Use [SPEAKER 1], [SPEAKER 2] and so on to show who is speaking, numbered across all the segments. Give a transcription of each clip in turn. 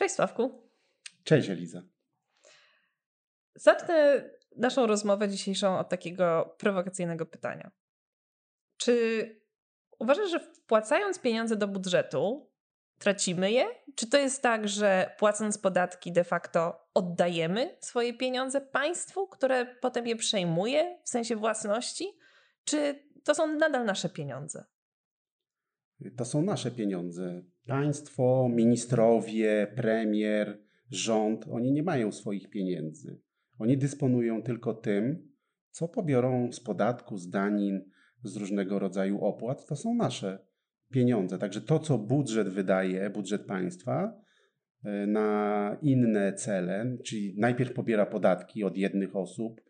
[SPEAKER 1] Cześć Sławku.
[SPEAKER 2] Cześć Eliza.
[SPEAKER 1] Zacznę naszą rozmowę dzisiejszą od takiego prowokacyjnego pytania. Czy uważasz, że wpłacając pieniądze do budżetu, tracimy je? Czy to jest tak, że płacąc podatki de facto oddajemy swoje pieniądze państwu, które potem je przejmuje w sensie własności? Czy to są nadal nasze pieniądze?
[SPEAKER 2] To są nasze pieniądze. Państwo, ministrowie, premier, rząd, oni nie mają swoich pieniędzy. Oni dysponują tylko tym, co pobiorą z podatku, z danin, z różnego rodzaju opłat. To są nasze pieniądze. Także to, co budżet wydaje, budżet państwa, e, na inne cele, czyli najpierw pobiera podatki od jednych osób,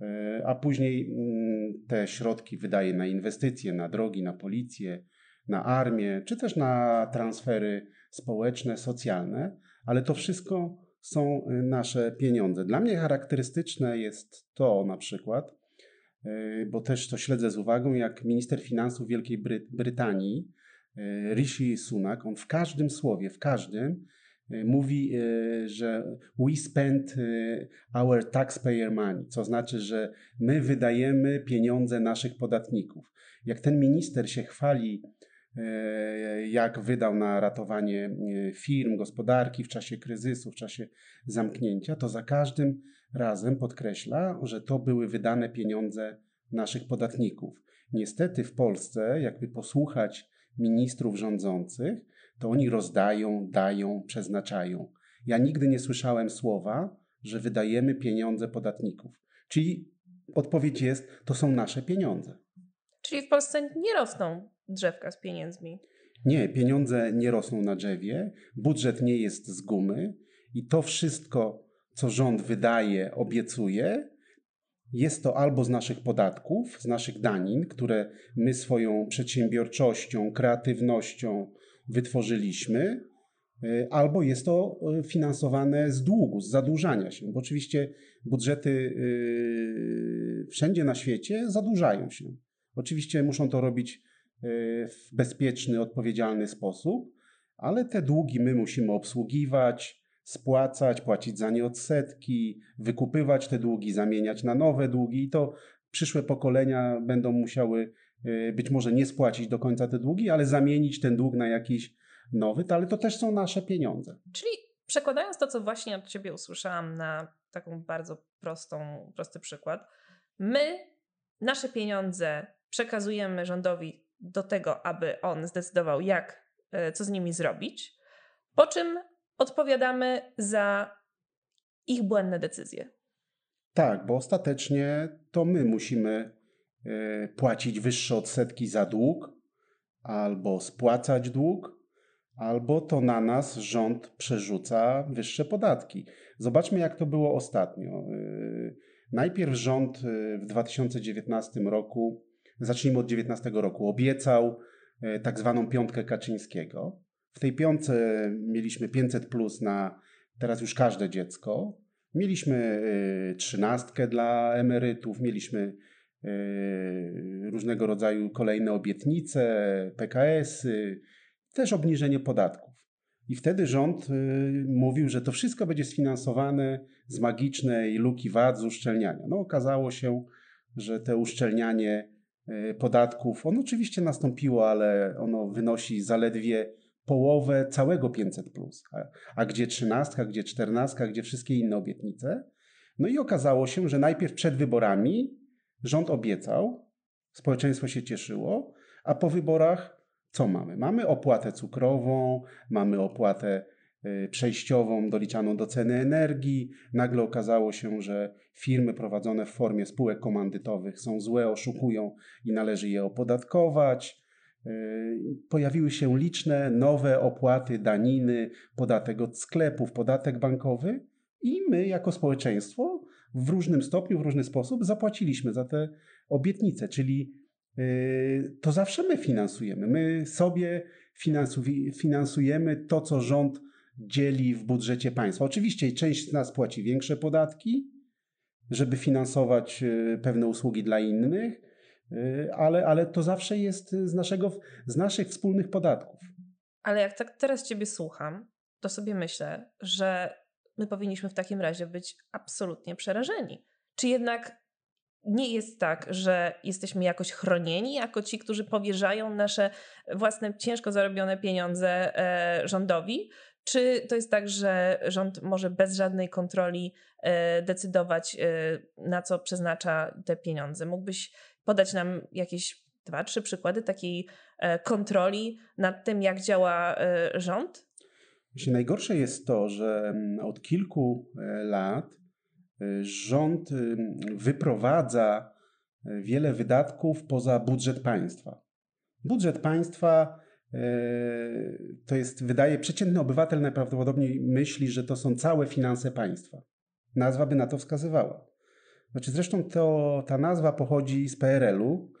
[SPEAKER 2] e, a później mm, te środki wydaje na inwestycje, na drogi, na policję, na armię, czy też na transfery społeczne, socjalne, ale to wszystko są y, nasze pieniądze. Dla mnie charakterystyczne jest to na przykład, y, bo też to śledzę z uwagą, jak minister finansów Wielkiej Bry Brytanii, y, Rishi Sunak, on w każdym słowie, w każdym mówi, że we spend our taxpayer money, co znaczy, że my wydajemy pieniądze naszych podatników. Jak ten minister się chwali jak wydał na ratowanie e, firm, gospodarki w czasie kryzysu, w czasie zamknięcia, to za każdym razem podkreśla, że to były wydane pieniądze naszych podatników. Niestety w Polsce, jakby posłuchać ministrów rządzących, to oni rozdają, dają, przeznaczają. Ja nigdy nie słyszałem słowa, że wydajemy pieniądze podatników. Czyli odpowiedź jest, to są nasze pieniądze.
[SPEAKER 1] Czyli w Polsce nie rosną drzewka z pieniędzmi.
[SPEAKER 2] Nie, pieniądze nie rosną na drzewie, budżet nie jest z gumy i to wszystko, co rząd wydaje, obiecuje, jest to albo z naszych podatków, z naszych danin, które my swoją przedsiębiorczością, kreatywnością wytworzyliśmy, y, albo jest to y, finansowane z długu, z zadłużania się, bo oczywiście budżety y, wszędzie na świecie zadłużają się. Oczywiście muszą to robić Y, w bezpieczny, odpowiedzialny sposób, ale te długi my musimy obsługiwać, spłacać, płacić za nie odsetki, wykupywać te długi, zamieniać na nowe długi i to przyszłe pokolenia będą musiały y, być może nie spłacić do końca te długi, ale zamienić ten dług na jakiś nowy, ale to też są nasze pieniądze.
[SPEAKER 1] Czyli przekładając to, co właśnie od ciebie usłyszałam na taką bardzo prostą, prosty przykład, my nasze pieniądze przekazujemy rządowi do tego, aby on zdecydował, jak, e, co z nimi zrobić, po czym odpowiadamy za ich błędne decyzje.
[SPEAKER 2] Tak, bo ostatecznie to my musimy e, płacić wyższe odsetki za dług, albo spłacać dług, albo to na nas rząd przerzuca wyższe podatki. Zobaczmy, jak to było ostatnio. E, najpierw rząd w 2019 roku zacznijmy od 19 roku, obiecał e, tak zwaną piątkę Kaczyńskiego. W tej piątce mieliśmy 500 plus na teraz już każde dziecko. Mieliśmy e, trzynastkę dla emerytów, mieliśmy e, różnego rodzaju kolejne obietnice, PKS-y, też obniżenie podatków. I wtedy rząd mówił, że to wszystko będzie sfinansowane z magicznej luki VAT, z uszczelniania. No okazało się, że te uszczelnianie podatków. On oczywiście nastąpiło, ale ono wynosi zaledwie połowę całego 500. A, a gdzie 13, gdzie 14, gdzie wszystkie inne obietnice? No i okazało się, że najpierw przed wyborami rząd obiecał, społeczeństwo się cieszyło, a po wyborach co mamy? Mamy opłatę cukrową, mamy opłatę Y, przejściową doliczaną do ceny energii. Nagle okazało się, że firmy prowadzone w formie spółek komandytowych są złe, oszukują i należy je opodatkować. Y, pojawiły się liczne nowe opłaty, daniny, podatek od sklepów, podatek bankowy i my jako społeczeństwo w różnym stopniu, w różny sposób zapłaciliśmy za te obietnice, czyli y, to zawsze my finansujemy. My sobie finansujemy to, co rząd dzieli w budżecie państwa. Oczywiście część z nas płaci większe podatki, żeby finansować e, pewne usługi dla innych, e, ale, ale to zawsze jest z, naszego, z naszych wspólnych podatków.
[SPEAKER 1] Ale jak tak teraz Ciebie słucham, to sobie myślę, że my powinniśmy w takim razie być absolutnie przerażeni. Czy jednak nie jest tak, że jesteśmy jakoś chronieni jako ci, którzy powierzają nasze własne ciężko zarobione pieniądze e, rządowi? Czy to jest tak, że rząd może bez żadnej kontroli e, decydować, e, na co przeznacza te pieniądze? Mógłbyś podać nam jakieś dwa, trzy przykłady takiej e, kontroli nad tym, jak działa rząd?
[SPEAKER 2] Myślę, najgorsze jest to, że mm, od kilku lat rząd wyprowadza wiele wydatków poza budżet państwa. Budżet państwa to jest, wydaje, przeciętny obywatel najprawdopodobniej myśli, że to są całe finanse państwa. Nazwa by na to wskazywała. Znaczy, zresztą to, ta nazwa pochodzi z PRL-u,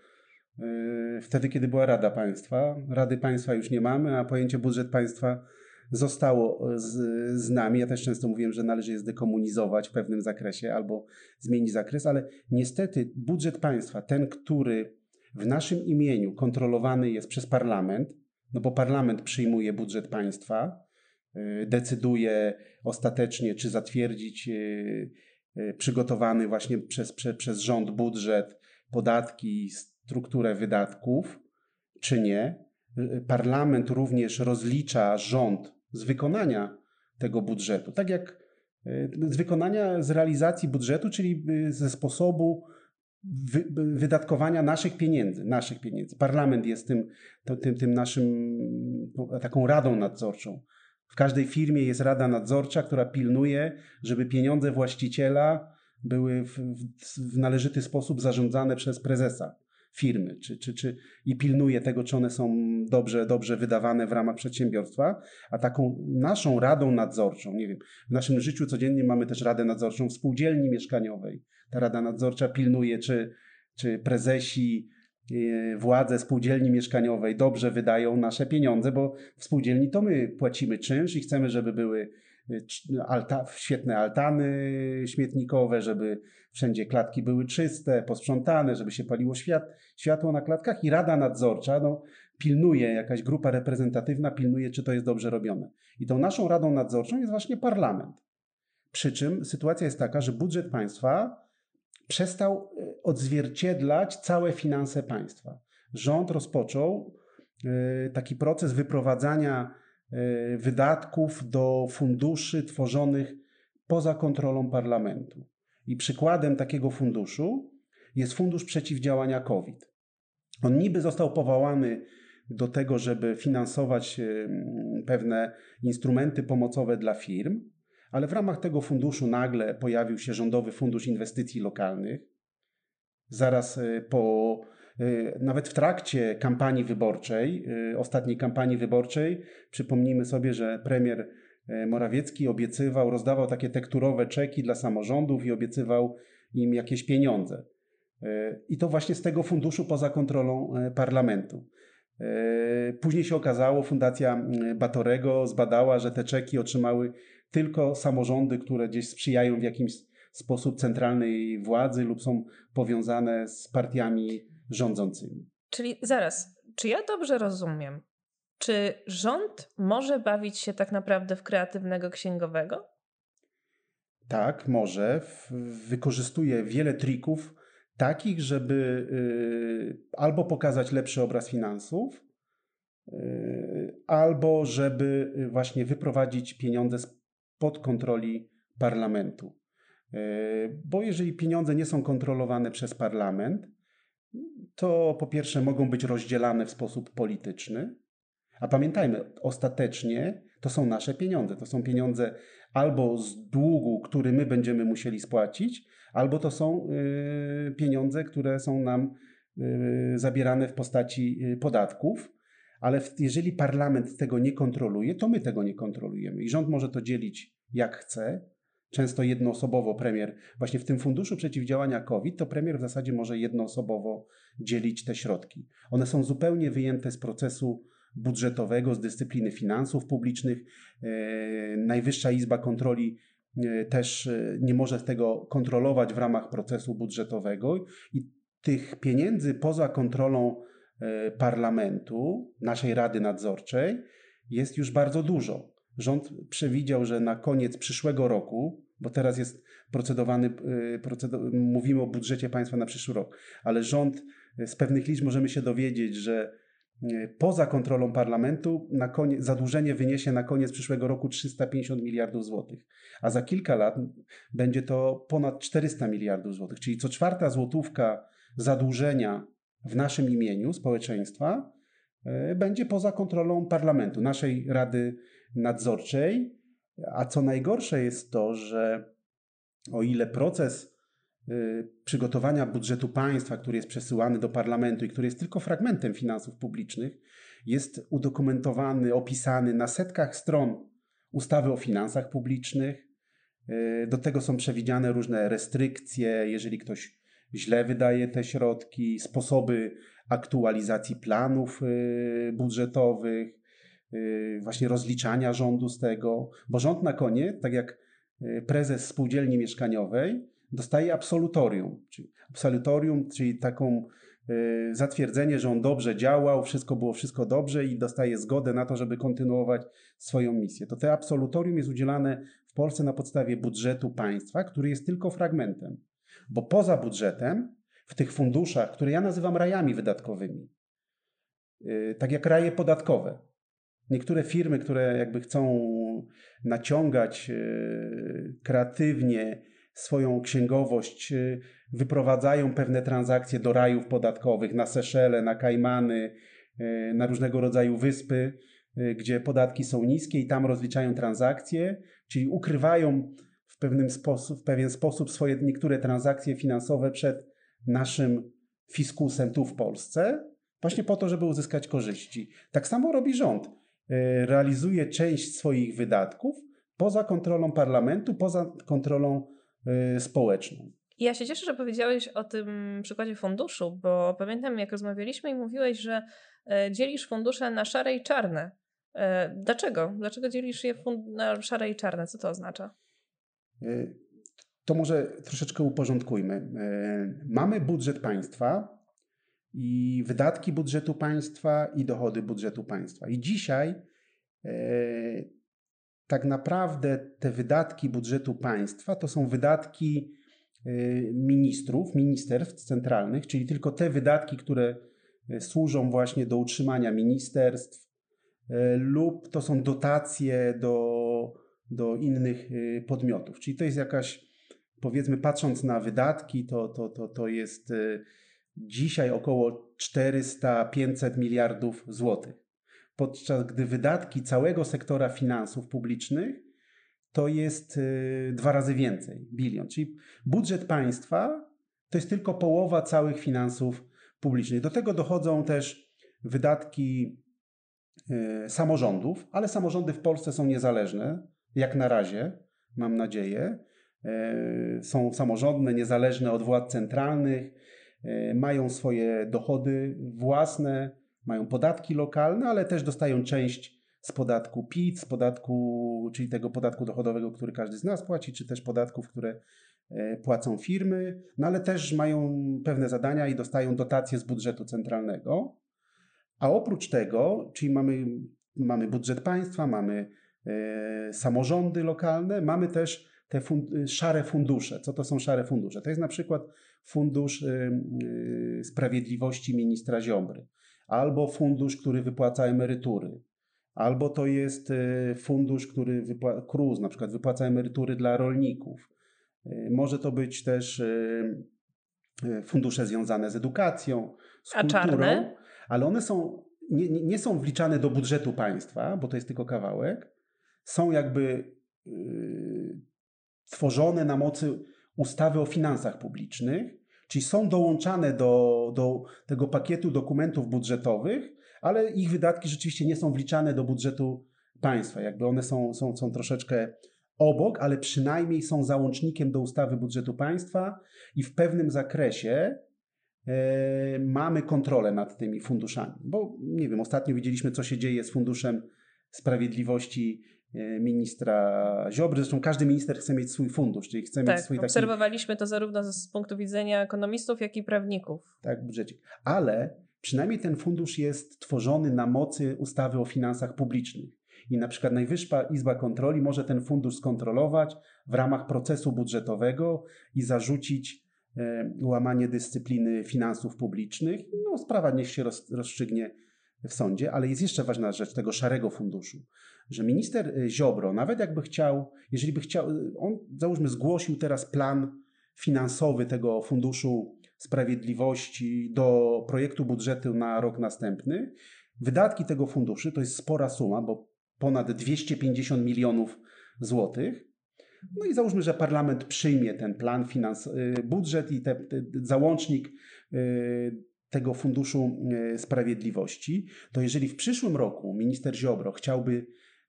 [SPEAKER 2] Yy, wtedy, kiedy była Rada Państwa. Rady Państwa już nie mamy, a pojęcie budżet państwa zostało z, z nami. Ja też często mówiłem, że należy je zdekomunizować w pewnym zakresie albo zmienić zakres, ale niestety budżet państwa, ten, który w naszym imieniu kontrolowany jest przez parlament, no bo parlament przyjmuje budżet państwa, yy, decyduje ostatecznie, czy zatwierdzić yy, przygotowany właśnie przez, przez, rząd budżet, podatki, strukturę wydatków, czy nie. Parlament również rozlicza rząd z wykonania tego budżetu, tak jak z wykonania, z realizacji budżetu, czyli ze sposobu wy, wydatkowania naszych pieniędzy, naszych pieniędzy. Parlament jest tym, tym, tym naszym, taką radą nadzorczą. W każdej firmie jest rada nadzorcza, która pilnuje, żeby pieniądze właściciela były w, w należyty sposób zarządzane przez prezesa firmy, czy, czy, czy, i pilnuje tego, czy one są dobrze, dobrze wydawane w ramach przedsiębiorstwa, a taką naszą radą nadzorczą, nie wiem, w naszym życiu codziennie mamy też radę nadzorczą w spółdzielni mieszkaniowej. Ta rada nadzorcza pilnuje, czy, czy prezesi, e, władze spółdzielni mieszkaniowej dobrze wydają nasze pieniądze, bo w spółdzielni to my płacimy czynsz i chcemy, żeby były alta, świetne altany śmietnikowe, żeby wszędzie klatki były czyste, posprzątane, żeby się paliło świat, światło na klatkach i rada nadzorcza no, pilnuje, jakaś grupa reprezentatywna pilnuje, czy to jest dobrze robione. I tą naszą radą nadzorczą jest właśnie parlament. Przy czym sytuacja jest taka, że budżet państwa przestał e, odzwierciedlać całe finanse państwa. Rząd rozpoczął e, taki proces wyprowadzania E, wydatków do funduszy tworzonych poza kontrolą parlamentu. I przykładem takiego funduszu jest Fundusz Przeciwdziałania COVID. On niby został powołany do tego, żeby finansować pewne instrumenty pomocowe dla firm, ale w ramach tego funduszu nagle pojawił się Rządowy Fundusz Inwestycji Lokalnych. Zaraz e, po Y, nawet w trakcie kampanii wyborczej, y, ostatniej kampanii wyborczej, przypomnijmy sobie, że premier y, Morawiecki obiecywał, rozdawał takie tekturowe czeki dla samorządów i obiecywał im jakieś pieniądze. I to właśnie z tego funduszu poza kontrolą parlamentu. Później się okazało, Fundacja Batorego zbadała, że te czeki otrzymały tylko samorządy, które gdzieś sprzyjają w jakimś sposób centralnej władzy lub są powiązane z partiami rządzącymi.
[SPEAKER 1] Czyli zaraz, czy ja dobrze rozumiem? Czy rząd może bawić się tak naprawdę w kreatywnego księgowego?
[SPEAKER 2] Tak, może. Wykorzystuje wiele trików, takich, żeby y, albo pokazać lepszy obraz finansów, y, albo żeby właśnie wyprowadzić pieniądze spod kontroli parlamentu. Y, bo jeżeli pieniądze nie są kontrolowane przez parlament, to po pierwsze mogą być rozdzielane w sposób polityczny, a pamiętajmy, ostatecznie to są nasze pieniądze. To są pieniądze albo z długu, który my będziemy musieli spłacić, albo to są y, pieniądze, które są nam y, zabierane w postaci podatków. Ale jeżeli parlament tego nie kontroluje, to my tego nie kontrolujemy. I rząd może to dzielić jak chce, często jednoosobowo premier, właśnie w tym funduszu przeciwdziałania COVID, to premier w zasadzie może jednoosobowo dzielić te środki. One są zupełnie wyjęte z procesu budżetowego, z dyscypliny finansów publicznych. E, Najwyższa Izba Kontroli e, też e, nie może tego kontrolować w ramach procesu budżetowego i tych pieniędzy poza kontrolą parlamentu, naszej Rady Nadzorczej, jest już bardzo dużo. rząd przewidział, że na koniec przyszłego roku, bo teraz jest procedowany, procedow mówimy o budżecie państwa na przyszły rok, ale rząd z pewnych liczb możemy się dowiedzieć, że poza kontrolą parlamentu na koniec, zadłużenie wyniesie na koniec przyszłego roku 350 miliardów złotych, a za kilka lat będzie to ponad 400 miliardów złotych, czyli co czwarta złotówka zadłużenia w naszym imieniu społeczeństwa e, będzie poza kontrolą parlamentu, naszej Rady Nadzorczej. A co najgorsze jest to, że o ile proces e, przygotowania budżetu państwa, który jest przesyłany do parlamentu i który jest tylko fragmentem finansów publicznych, jest udokumentowany, opisany na setkach stron ustawy o finansach publicznych. E, do tego są przewidziane różne restrykcje, jeżeli ktoś źle wydaje te środki, sposoby aktualizacji planów y, budżetowych, y, właśnie rozliczania rządu z tego, bo rząd na koniec, tak jak y, prezes spółdzielni mieszkaniowej, dostaje absolutorium. Czyli absolutorium, czyli taką zatwierdzenie, że on dobrze działał, wszystko było wszystko dobrze i dostaje zgodę na to, żeby kontynuować swoją misję. To te absolutorium jest udzielane w Polsce na podstawie budżetu państwa, który jest tylko fragmentem. Bo poza budżetem, w tych funduszach, które ja nazywam rajami wydatkowymi, yy, tak jak raje podatkowe, niektóre firmy, które jakby chcą naciągać yy, kreatywnie swoją księgowość, yy, wyprowadzają pewne transakcje do rajów podatkowych, na Seszele, na Kajmany, na różnego rodzaju wyspy, gdzie podatki są niskie i tam rozliczają transakcje, czyli ukrywają w, pewnym sposób, w pewien sposób swoje niektóre transakcje finansowe przed naszym fiskusem tu w Polsce, właśnie po to, żeby uzyskać korzyści. Tak samo robi rząd. E, realizuje część swoich wydatków poza kontrolą parlamentu, poza kontrolą e, społeczną.
[SPEAKER 1] Ja się cieszę, że powiedziałeś o tym przykładzie funduszu, bo pamiętam, jak rozmawialiśmy i mówiłeś, że e, dzielisz fundusze na szare i czarne. Dlaczego? Dlaczego dzielisz je na szare i czarne? Co to oznacza?
[SPEAKER 2] E, to może troszeczkę uporządkujmy. E, mamy budżet państwa i wydatki budżetu państwa i dochody budżetu państwa. I dzisiaj e, tak naprawdę te wydatki budżetu państwa to są wydatki ministrów, ministerstw centralnych, czyli tylko te wydatki, które służą właśnie do utrzymania ministerstw, lub to są dotacje do do innych y, podmiotów. Czyli to jest jakaś, powiedzmy, patrząc na wydatki, to, to, to, to jest y, dzisiaj około 400-500 miliardów złotych. Podczas gdy wydatki całego sektora finansów publicznych to jest y, dwa razy więcej, bilion. Czyli budżet państwa to jest tylko połowa całych finansów publicznych. Do tego dochodzą też wydatki samorządów, ale samorządy w Polsce są niezależne jak na razie, mam nadzieję. E, są samorządne, niezależne od władz centralnych, e, mają swoje dochody własne, mają podatki lokalne, ale też dostają część z podatku PIT, z podatku, czyli tego podatku dochodowego, który każdy z nas płaci, czy też podatków, które e, płacą firmy, no ale też mają pewne zadania i dostają dotacje z budżetu centralnego. A oprócz tego, czyli mamy, mamy budżet państwa, mamy samorządy lokalne, mamy też te fund szare fundusze. Co to są szare fundusze? To jest na przykład Fundusz e, e, Sprawiedliwości ministra Ziobry, albo fundusz, który wypłaca emerytury, albo to jest fundusz, który wypłaca, KRUS na przykład wypłaca emerytury dla rolników. Może to być też fundusze związane z edukacją, z
[SPEAKER 1] A kulturą, czarne?
[SPEAKER 2] ale one są, nie, nie są wliczane do budżetu państwa, bo to jest tylko kawałek, są jakby yy, tworzone na mocy ustawy o finansach publicznych, czyli są dołączane do, do tego pakietu dokumentów budżetowych, ale ich wydatki rzeczywiście nie są wliczane do budżetu państwa. Jakby one są, są, są troszeczkę obok, ale przynajmniej są załącznikiem do ustawy budżetu państwa i w pewnym zakresie e, mamy kontrolę nad tymi funduszami. Bo nie wiem, ostatnio widzieliśmy, co się dzieje z Funduszem Sprawiedliwości ministra Ziobry. Zresztą każdy minister chce mieć swój fundusz, czyli chce
[SPEAKER 1] tak,
[SPEAKER 2] mieć swój
[SPEAKER 1] taki... obserwowaliśmy to zarówno z punktu widzenia ekonomistów, jak i prawników.
[SPEAKER 2] Tak, budżecik. Ale przynajmniej ten fundusz jest tworzony na mocy ustawy o finansach publicznych. i na przykład Najwyższa Izba Kontroli może ten fundusz skontrolować w ramach procesu budżetowego i zarzucić e, łamanie dyscypliny finansów publicznych. No, sprawa niech się rozstrzygnie w sądzie, ale jest jeszcze ważna rzecz tego szarego funduszu, że minister e, Ziobro, nawet jakby chciał, jeżeli by chciał, on załóżmy zgłosił teraz plan finansowy tego funduszu sprawiedliwości do projektu budżetu na rok następny, wydatki tego funduszu to jest spora suma, bo ponad 250 milionów złotych. No i załóżmy, że parlament przyjmie ten plan, finans, y, budżet i te, te, załącznik y, tego funduszu y, sprawiedliwości, to jeżeli w przyszłym roku minister Ziobro chciałby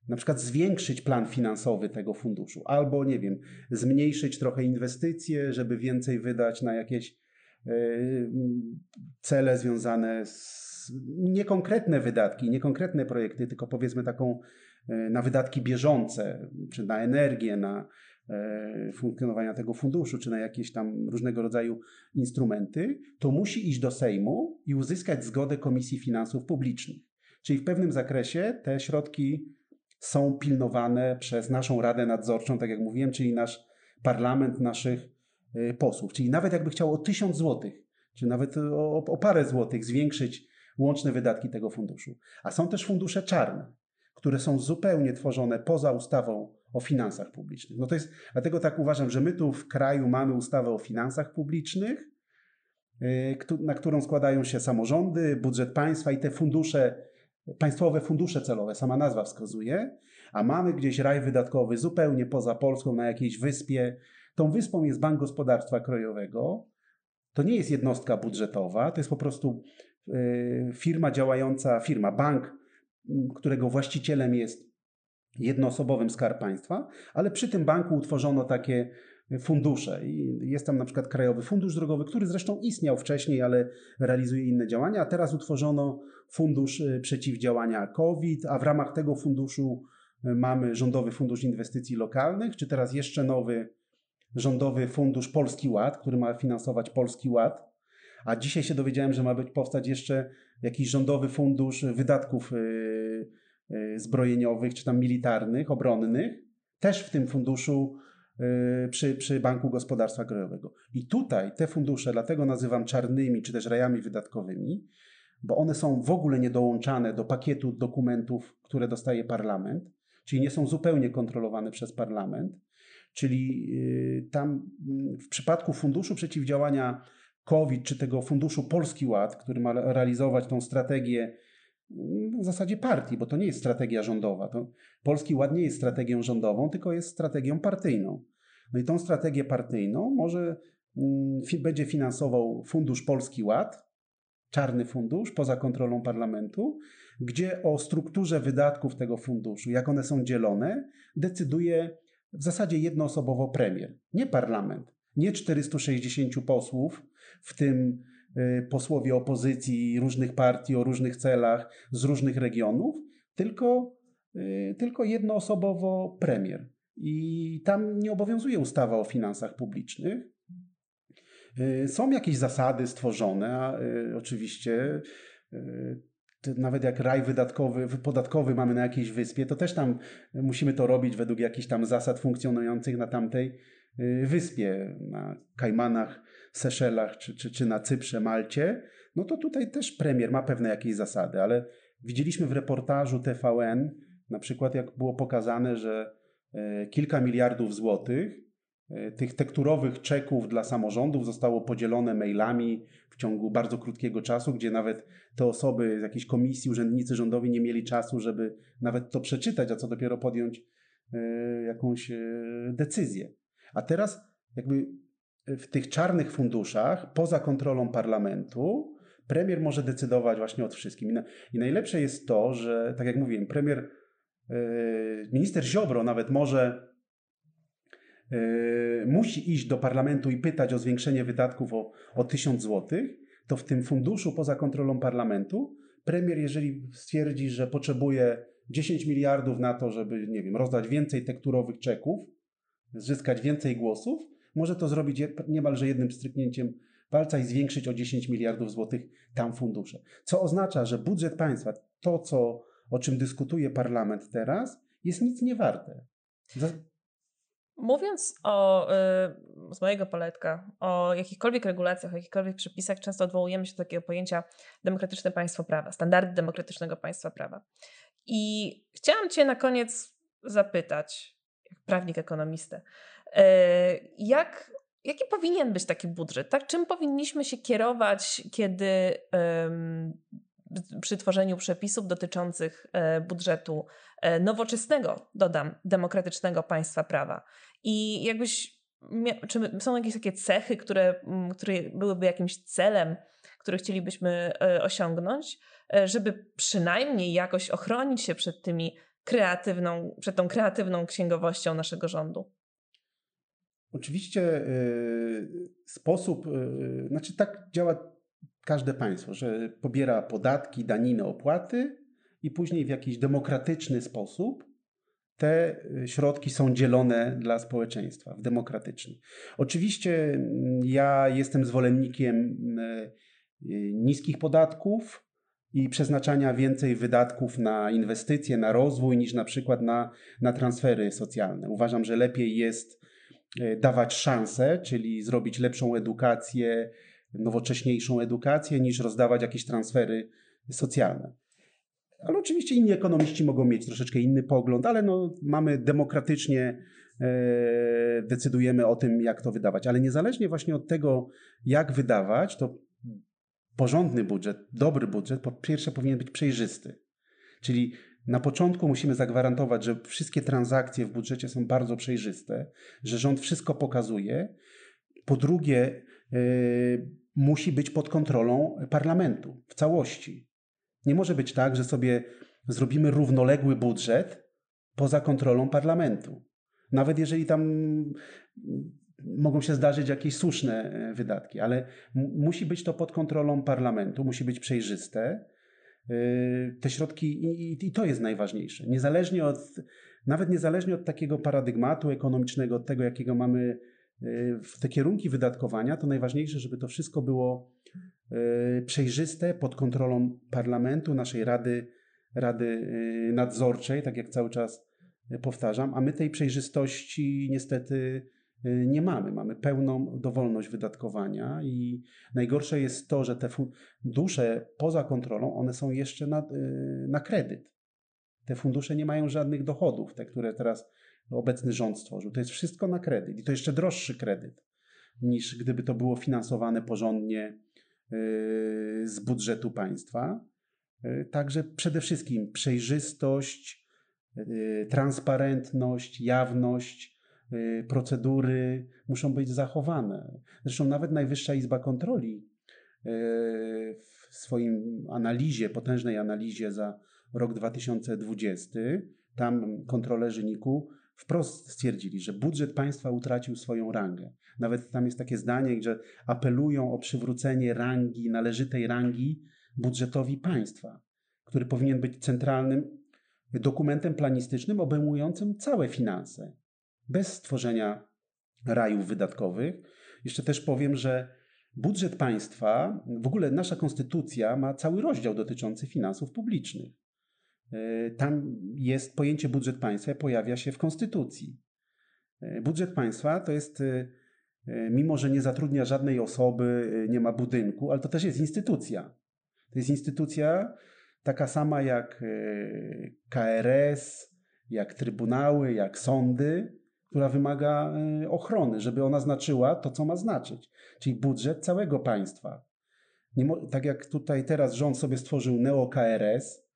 [SPEAKER 2] na przykład zwiększyć plan finansowy tego funduszu, albo nie wiem, zmniejszyć trochę inwestycje, żeby więcej wydać na jakieś cele związane z niekonkretne wydatki, niekonkretne projekty, tylko powiedzmy taką e, na wydatki bieżące, czy na energię, na e, funkcjonowania tego funduszu, czy na jakieś tam różnego rodzaju instrumenty, to musi iść do Sejmu i uzyskać zgodę Komisji Finansów Publicznych. Czyli w pewnym zakresie te środki są pilnowane przez naszą Radę Nadzorczą, tak jak mówiłem, czyli nasz parlament, naszych e, posłów. Czyli nawet jakby chciał o tysiąc złotych, czy nawet o, o parę złotych zwiększyć łączne wydatki tego funduszu. A są też fundusze czarne, które są zupełnie tworzone poza ustawą o finansach publicznych. No to jest, dlatego tak uważam, że my tu w kraju mamy ustawę o finansach publicznych, y, na którą składają się samorządy, budżet państwa i te fundusze, państwowe fundusze celowe, sama nazwa wskazuje, a mamy gdzieś raj wydatkowy zupełnie poza Polską, na jakiejś wyspie. Tą wyspą jest Bank Gospodarstwa Krajowego. To nie jest jednostka budżetowa, to jest po prostu Y, firma działająca, firma, bank, którego właścicielem jest jednoosobowym skarb państwa, ale przy tym banku utworzono takie fundusze. I jest tam na przykład Krajowy Fundusz Drogowy, który zresztą istniał wcześniej, ale realizuje inne działania, a teraz utworzono Fundusz y, Przeciwdziałania COVID, a w ramach tego funduszu y, mamy Rządowy Fundusz Inwestycji Lokalnych, czy teraz jeszcze nowy Rządowy Fundusz Polski Ład, który ma finansować Polski Ład. A dzisiaj się dowiedziałem, że ma być powstać jeszcze jakiś rządowy fundusz wydatków y, zbrojeniowych czy tam militarnych, obronnych, też w tym funduszu y, przy, przy Banku Gospodarstwa Krajowego. I tutaj te fundusze, dlatego nazywam czarnymi czy też rajami wydatkowymi, bo one są w ogóle niedołączane do pakietu dokumentów, które dostaje parlament, czyli nie są zupełnie kontrolowane przez parlament. Czyli tam w przypadku Funduszu Przeciwdziałania COVID czy tego funduszu Polski Ład, który ma realizować tą strategię w zasadzie partii, bo to nie jest strategia rządowa. To Polski Ład nie jest strategią rządową, tylko jest strategią partyjną. No i tą strategię partyjną może mm, będzie finansował Fundusz Polski Ład, czarny fundusz poza kontrolą parlamentu, gdzie o strukturze wydatków tego funduszu, jak one są dzielone, decyduje w zasadzie jednoosobowo premier, nie parlament, nie 460 posłów, w tym posłowie opozycji różnych partii o różnych celach z różnych regionów, tylko, y, tylko jednoosobowo premier. I tam nie obowiązuje ustawa o finansach publicznych. Y, są jakieś zasady stworzone, oczywiście. Nawet jak raj wydatkowy, podatkowy mamy na jakiejś wyspie, to też tam musimy to robić według jakichś tam zasad funkcjonujących na tamtej wyspie, na Kajmanach Seszelach czy, czy, czy na Cyprze, Malcie, no to tutaj też premier ma pewne jakieś zasady, ale widzieliśmy w reportażu TVN, na przykład jak było pokazane, że e, kilka miliardów złotych e, tych tekturowych czeków dla samorządów zostało podzielone mailami w ciągu bardzo krótkiego czasu, gdzie nawet te osoby z jakiejś komisji, urzędnicy rządowi nie mieli czasu, żeby nawet to przeczytać, a co dopiero podjąć e, jakąś decyzję. A teraz jakby w tych czarnych funduszach, poza kontrolą parlamentu, premier może decydować właśnie o wszystkim. I najlepsze jest to, że, tak jak mówiłem, premier, e, minister Ziobro nawet może, e, musi iść do parlamentu i pytać o zwiększenie wydatków o, o 1000 złotych, to w tym funduszu poza kontrolą parlamentu premier, jeżeli stwierdzi, że potrzebuje 10 miliardów na to, żeby, nie wiem, rozdać więcej tekturowych czeków, zyskać więcej głosów, może to zrobić niemalże jednym stryknięciem palca i zwiększyć o 10 miliardów złotych tam fundusze. Co oznacza, że budżet państwa, to co o czym dyskutuje parlament teraz, jest nic nie warte.
[SPEAKER 1] Mówiąc o, y, z mojego poletka, o jakichkolwiek regulacjach, o jakichkolwiek przepisach, często odwołujemy się do takiego pojęcia demokratyczne państwo prawa, standardy demokratycznego państwa prawa. I chciałam Cię na koniec zapytać, jak prawnik, ekonomistę, jak, jaki powinien być taki budżet? Tak? Czym powinniśmy się kierować, kiedy przy tworzeniu przepisów dotyczących e, budżetu e, nowoczesnego, dodam, demokratycznego państwa prawa. I jakbyś, czy są jakieś takie cechy, które, które byłyby jakimś celem, który chcielibyśmy e, osiągnąć, żeby przynajmniej jakoś ochronić się przed tymi kreatywną, przed tą kreatywną księgowością naszego rządu?
[SPEAKER 2] Oczywiście y, sposób, y, znaczy tak działa każde państwo, że pobiera podatki, daniny, opłaty i później w jakiś demokratyczny sposób te y, środki są dzielone dla społeczeństwa w demokratyczny. Oczywiście mm, ja jestem zwolennikiem y, y, niskich podatków i przeznaczania więcej wydatków na inwestycje, na rozwój niż na przykład na, na transfery socjalne. Uważam, że lepiej jest dawać szansę, czyli zrobić lepszą edukację, nowocześniejszą edukację, niż rozdawać jakieś transfery socjalne. Ale oczywiście inni ekonomiści mogą mieć troszeczkę inny pogląd, ale no, mamy demokratycznie e, decydujemy o tym, jak to wydawać. Ale niezależnie właśnie od tego, jak wydawać, to porządny budżet, dobry budżet, po pierwsze powinien być przejrzysty. Czyli na początku musimy zagwarantować, że wszystkie transakcje w budżecie są bardzo przejrzyste, że rząd wszystko pokazuje. Po drugie, yy, musi być pod kontrolą parlamentu w całości. Nie może być tak, że sobie zrobimy równoległy budżet poza kontrolą parlamentu. Nawet jeżeli tam mogą się zdarzyć jakieś słuszne e, wydatki, ale musi być to pod kontrolą parlamentu, musi być przejrzyste. E, te środki, i, i to jest najważniejsze. Niezależnie od, nawet niezależnie od takiego paradygmatu ekonomicznego, od tego, jakiego mamy w te kierunki wydatkowania, to najważniejsze, żeby to wszystko było e, przejrzyste, pod kontrolą parlamentu, naszej Rady, Rady Nadzorczej, tak jak cały czas powtarzam, a my tej przejrzystości niestety nie mamy. Mamy pełną dowolność wydatkowania i najgorsze jest to, że te fundusze poza kontrolą, one są jeszcze na, na kredyt. Te fundusze nie mają żadnych dochodów, te, które teraz obecny rząd stworzył. To jest wszystko na kredyt i to jeszcze droższy kredyt niż gdyby to było finansowane porządnie yy, z budżetu państwa. Także przede wszystkim przejrzystość, transparentność, jawność, procedury muszą być zachowane. Zresztą nawet Najwyższa Izba Kontroli w swoim analizie, potężnej analizie za rok 2020, tam kontrolerzy NIK-u wprost stwierdzili, że budżet państwa utracił swoją rangę. Nawet tam jest takie zdanie, że apelują o przywrócenie rangi, należytej rangi budżetowi państwa, który powinien być centralnym dokumentem planistycznym obejmującym całe finanse, bez stworzenia rajów wydatkowych. Jeszcze też powiem, że budżet państwa, w ogóle nasza konstytucja ma cały rozdział dotyczący finansów publicznych. E, tam jest pojęcie budżet państwa, pojawia się w konstytucji. E, budżet państwa to jest, e, mimo że nie zatrudnia żadnej osoby, nie ma budynku, ale to też jest instytucja. To jest instytucja taka sama jak KRS, jak trybunały, jak sądy, która wymaga ochrony, żeby ona znaczyła to, co ma znaczyć, czyli budżet całego państwa. tak jak tutaj teraz rząd sobie stworzył neo-KRS,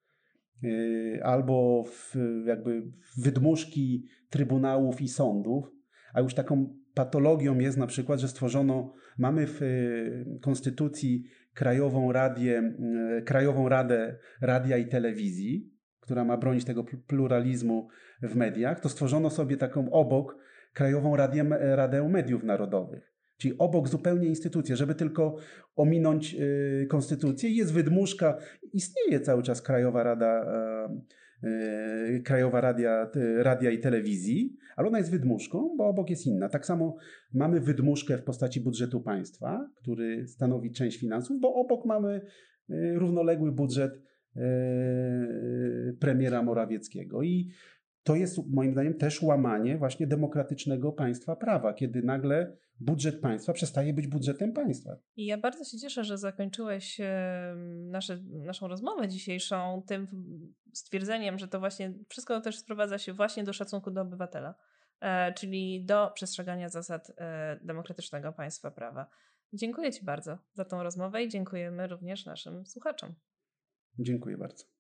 [SPEAKER 2] Y, albo w, jakby wydmuszki trybunałów i sądów, a już taką patologią jest na przykład, że stworzono, mamy w y, Konstytucji Krajową, Radię, y, Krajową Radę Radia i Telewizji, która ma bronić tego pluralizmu w mediach, to stworzono sobie taką obok Krajową Radę, Radę Mediów Narodowych. Czyli obok zupełnie instytucje, żeby tylko ominąć y, konstytucję. Jest wydmuszka, istnieje cały czas Krajowa Rada, y, Krajowa Radia, Radia i Telewizji, ale ona jest wydmuszką, bo obok jest inna. Tak samo mamy wydmuszkę w postaci budżetu państwa, który stanowi część finansów, bo obok mamy y, równoległy budżet premiera Morawieckiego. I to jest moim zdaniem też łamanie właśnie demokratycznego państwa prawa, kiedy nagle budżet państwa przestaje być budżetem państwa.
[SPEAKER 1] I ja bardzo się cieszę, że zakończyłeś nasze, naszą rozmowę dzisiejszą tym stwierdzeniem, że to właśnie wszystko też sprowadza się właśnie do szacunku do obywatela, e, czyli do przestrzegania zasad e, demokratycznego państwa prawa. Dziękuję Ci bardzo za tą rozmowę i dziękujemy również naszym słuchaczom.
[SPEAKER 2] Dziękuję bardzo.